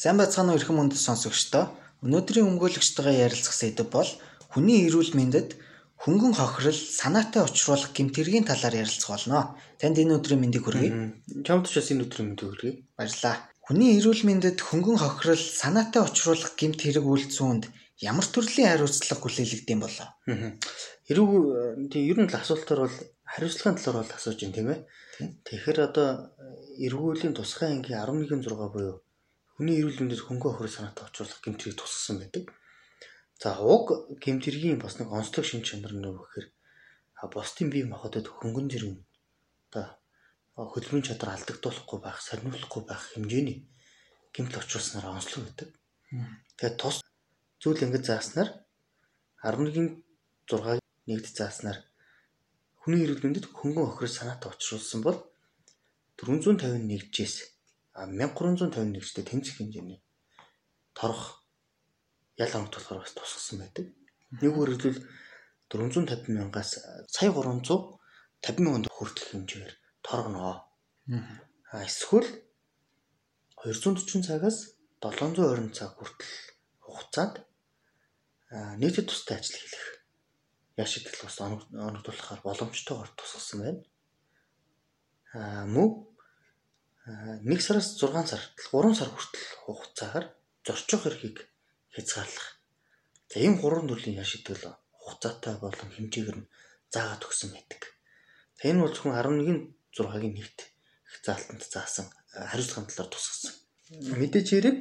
Сайн бацгаана уу эрхэм хүнд сонсогчдоо. Өнөөдрийн өмгөөлөгчтэйгээ ярилцах сэдэв бол хүний эрүүл мэндэд хөнгөн хохирол санаатай учруулах гэмтэргийн талаар ярилцах болно. Танд энэ өдрийн мэндийг хүргэе. Чамд ч бас энэ өдрийн мэндийг хүргэе. Баярлалаа. Хүний эрүүл мэндэд хөнгөн хохирол санаатай учруулах гэмт хэрэг үйлдсэн хүнд ямар төрлийн хариуцлага хүлээлгдэм болоо? Хэрэг тийм ер нь л асуултаар бол хариуцлагын талаар бол асууж байна тийм ээ. Тэгэхээр одоо эргүүлийн тусгай ангийн 11.6 буюу хүний эрүүл мэндэд хөнгөн охирол санаатай учруулах гэмтрийг тусгасан байдаг. За уг гэмтрийн бас нэг онцлог шин чанар нь юу гэхээр бусдын бие махбодод хөнгөн зэрэг одоо хөдөлмөрийн чадвар алдагдуулахгүй байх, сарниулахгүй байх хэмжээний гэмтэл очруулснаар онцлог байдаг. Тэгээд тус зүйл ингэж зааснаар 11-ийн 6-ыг нэгд зааснаар хүний эрүүл мэндэд хөнгөн охирол санаатай учруулсан бол 451-жээс 1351-тэй тэнцэх хэмжээний торох ял амт болохоор бас тусгасан байдаг. Нэг үргэлжлэл 450 мянгаас сая 350 мянган хүртэлх хэмжээгээр торгоно. А эсвэл 240 цагаас 720 цаг хүртэл хугацаанд нийтэд тустай ажил хийх яшигдэл бас оногдуулахаар боломжтойгоор тусгасан байна. А мөн 1 сараас 6 сар 3 сар хүртэл хугацаагаар зорчих эрхийг хязгаарлах. За ийм гурван төрлийн яш итгэл хугацаатай болон хэмжээгээр нь заагаад өгсөн байдаг. За энэ бол зөвхөн 11-6-гийн нэгт их заалтанд заасан хариуцлагын талаар тусгасан. Мэдээж хэрэг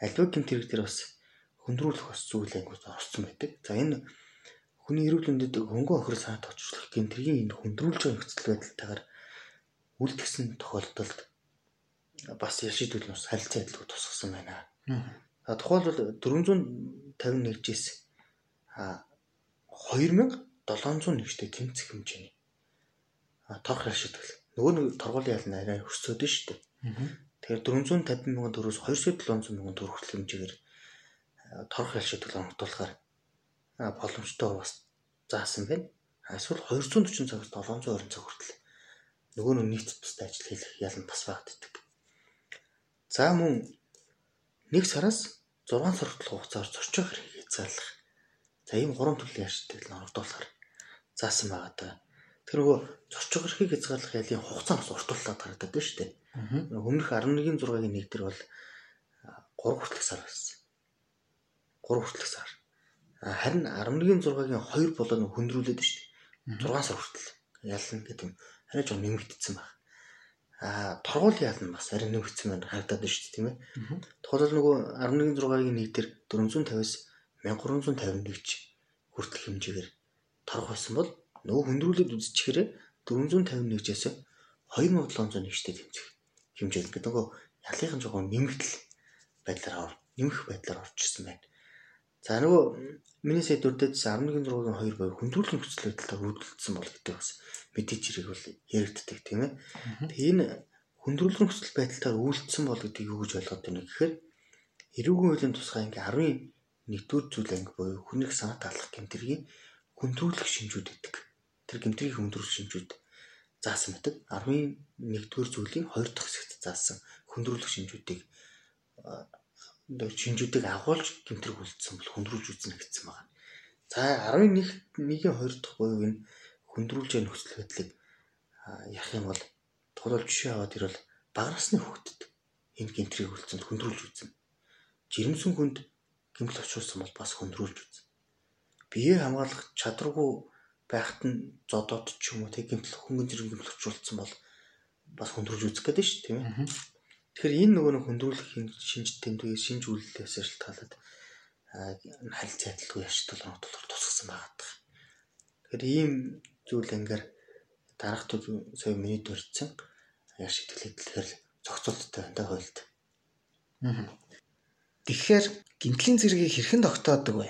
альва гэмт хэрэг дээр бас хөндрүүлэх бас зүйл ангууд орсон байдаг. За энэ хүний эрүүл мэндэд хөнгөн охир санаат очруулах гэмтрийн энэ хөндрүүлж байгаа нөхцөл байдалтайгаар үлдгэсэн тохиолдолд бас шийдвэл бас харилцаа адилгүй тусгасан байна. А тухайлбал 451-жээс а 2701-тэй тэмцэх хэмжээний торх шийдвэл нөгөө нэг торгуулийн ял нь арай өсөөд нь шүү дээ. Тэгэхээр 450 мянган төгрөөс 200-700 мянган төгрөг хүртэл хэмжээгээр торх ял шийдвэл оногдуулахаар боломжтой бас заасан байна. Эсвэл 240 цагаас 720 цаг хүртэл нөгөө нэг нийт тустай ажил хийх ял нь бас багтдаг. За мөн 1 сараас 6 сар хүртэл хугацаар зорчих хэрэг хязгаарлах. За ийм гурван төрлийн ашигтал оногдуулахар заасан байгаа даа. Тэр нөгөө зорчих хэрэг хязгаарлах ялын хугацаа бас уртууллаад байна шүү дээ. Өмнөх 11-6-гийн нэг төр бол 3 хүртэлх сар байсан. 3 хүртэлх сар. Харин 11-6-гийн 2 болоо хөндрүүлээд шүү дээ. 6 сар хүртэл ялна гэдэг юм арай жоо нэмэгдсэн байна а торгуулийн яална бас арай нэмэгдсэн байна харагдаад байна шүү дээ тийм ээ. Тухайлбал нөгөө 11.6-гийн нэг дээр 450-аас 1351 ч хүртэлх хэмжээгээр торгох байсан бол нөгөө хөндрүүлээд үзчихээрээ 451-ээс 2701-тэй тэмцэх хэмжээ гэдэг нөгөө ялынхан жоохон нэмэгдэл байдлаар нэмэх байдлаар орж ирсэн байна. За нөгөө миний сая дүрдээдсэн 11.6-гийн 2 буюу хөндрүүлэх нөхцөл байдалтай үүдэлдсэн бол гэдэг бас мэдээж хэрэг бол яригддаг тийм ээ. Тэгээ энэ хөндрүүлэх нөхцөл байдалтаар үйлдэлсэн бол гэдэг юу гэж ойлгоод байна гэхээр эрүүгийн хуулийн тусгай анги 11-р зүйл анги буюу хүнийг санаа таалах гэмтрийн хөндрүүлэх шинжүүд гэдэг. Тэр гэмтрийн хөндрүүлэх шинжүүд заасан байдаг. 11-р зүйлийн 2 дахь хэсэгт заасан хөндрүүлэх шинжүүдийг шинжүүдийг агуулж гэмтрэг үлдсэн бол хөндрүүлж үзнэ гэсэн байна. За 11 1-ийн 2 дахь буюу энэ хөндрүүлж байгаа нөхцөл байдлыг ярих юм бол тухайлбал жишээ аваад ирвэл бага насны хүүхдэд энэ гэмтрийг үлдсэнд хөндрүүлж үзнэ. Жирэмсэн хүнд гэмтэл очруулсан бол бас хөндрүүлж үзнэ. Бие хамгаалах чадваргүй байхад нь зодоод ч юм уу тэг гэмтэл хөнгөн зэрэг гэмтэл очруулсан бол бас хөндрүүлж үзэх гэдэг шүү тийм ээ. Тэгэхээр энэ нөгөө нэг хөндрүүлэх шинж тэмдэг шинж үйлдэлээс шалтгаалаад харилцаа адилгүй яшдал оногдолоор тусгасан байгаа. Тэгэхээр ийм зүйл ангаар дараахтууд сая миний дурдсан яш итгэлэхээр зохицуулттай да хуйлд. Тэгэхээр гимтлийн зэргийг хэрхэн тогтоодог вэ?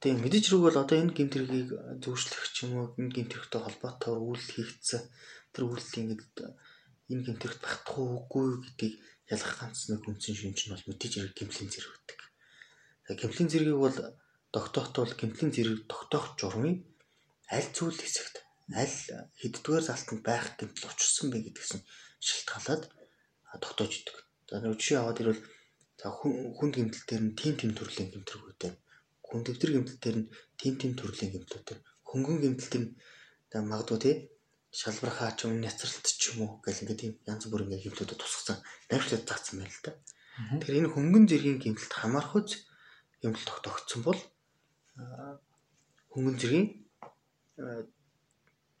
Тийм мэдээж хэрэг бол одоо энэ гимт хэргийг зөвшлөх ч юм уу энэ гимт хэрэгтэй холбоотой үйл хийгдсэн тэр үйлдэл ингэдэг энэ гэмтэрэгт багтах уугүй гэдгийг ялгах ганц нэг үндсэн шинж нь бол мэдээж хэрэг гэмтлийн зэрэг гэдэг. Гэмтлийн зэргийг бол тогтоохт бол гэмтлийн зэрэг тогтоох журмын аль зүйл хэсэгт аль хэддүгээр залтанд байх гэмтэл учирсан бэ гэдгсэн шалтгаалаад тогтоож идэг. За нэг жишээ аваад ирвэл за хүнд гэмтэл дээр нь тим тим төрлийн гэмтрэгүүдтэй. Хүн дэвтэр гэмтэл дээр нь тим тим төрлийн гэмтлүүдтэй. Хөнгөн гэмтэл дээр нь магадгүй тий шалбархаа ч юм няцралт ч юм уу гэл ингээд тийм янз бүрийн гэмтлүүдэд тусгасан найрчлаад заасан байна л да. Тэгэхээр энэ хөнгөн зэргийн гэмтэлд хамаархуйц гэмтэл тогтогдсон бол хөнгөн зэргийн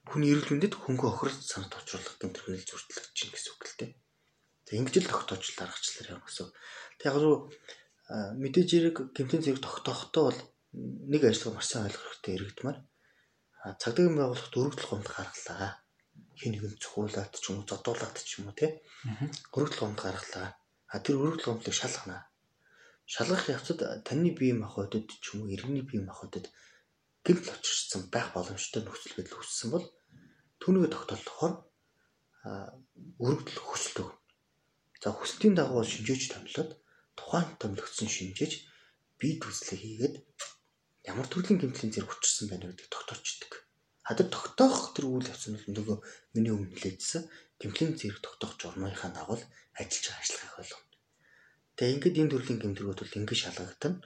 хүний эрүүл мэндэд хөнгөн охирол санат очруулах гэмтрэл зөрчлөгдөж чинь гэсэн үг л дээ. Тэг ингэж л тогтоочл аргачлаар явна гэсэн. Тэг яг руу мэдээж хэрэг гэмтэн зэрэг тогтоохтой бол нэг ажлыг маш сайн ойлгох хэрэгтэй иргэдмаар цагдаагийн байгууллагт өргөдөл гомд гаргалаа. Хин нэгэн цохиулаад ч юм уу зодуулаад ч юм уу тий. Өргөдөл гомд гаргалаа. А тэр өргөдөл гомдлыг шалгана. Шалгах явцад таны бие махбодод ч юм уу иргэний бие махбодод гэмтэл очирсан байх боломжтой нөхцөл байдал үүссэн бол түүнийг тогтоолохоор өргөдөл хөсөлдөг. За хүсэлтийн дагуу шинжээч томлоод тухайн томлогдсон шинжээж бие төслийг хийгээд ямар төрлийн гэмтлийн зэрэг учирсан байна гэдгийг тогтоочдөг. Хадад тогтоох тэр үйл явц нь нөгөө миний өмнө хэлээдсэн гэмтлийн зэрэг тогтоох журмынхаа дагуу ажиллаж байгаа ажиллагааг ойлгоно. Тэгээ ингээд энэ төрлийн гэмтрүүд бол ингэж шалгагдана.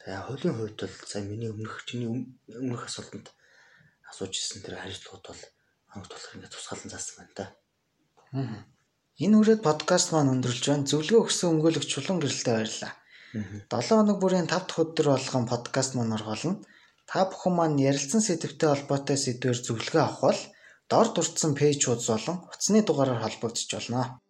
Тэгээ хуулийн хувьд бол сая миний өмнөх чиний өмнөх асуултанд асууж ирсэн тэр хариуцлагууд бол хангат болох ингээд тусгаалan заасан байна. Аа. Энэ үрээд подкаст маань өндөрлж байна. Зөвлөгөө өгсөн өмгөөлөгч чулуун гэрэлтэй баярлалаа. 7 хоног бүрийн 5 дахь өдөр болгон подкаст маань оргуулна. Та бүхэн маань ярилцсан сэдвтэй холбоотой сэдвээр зөвлөгөө авах бол дор дурдсан пэйжүүд болон утасны дугаараар холбогдож болно.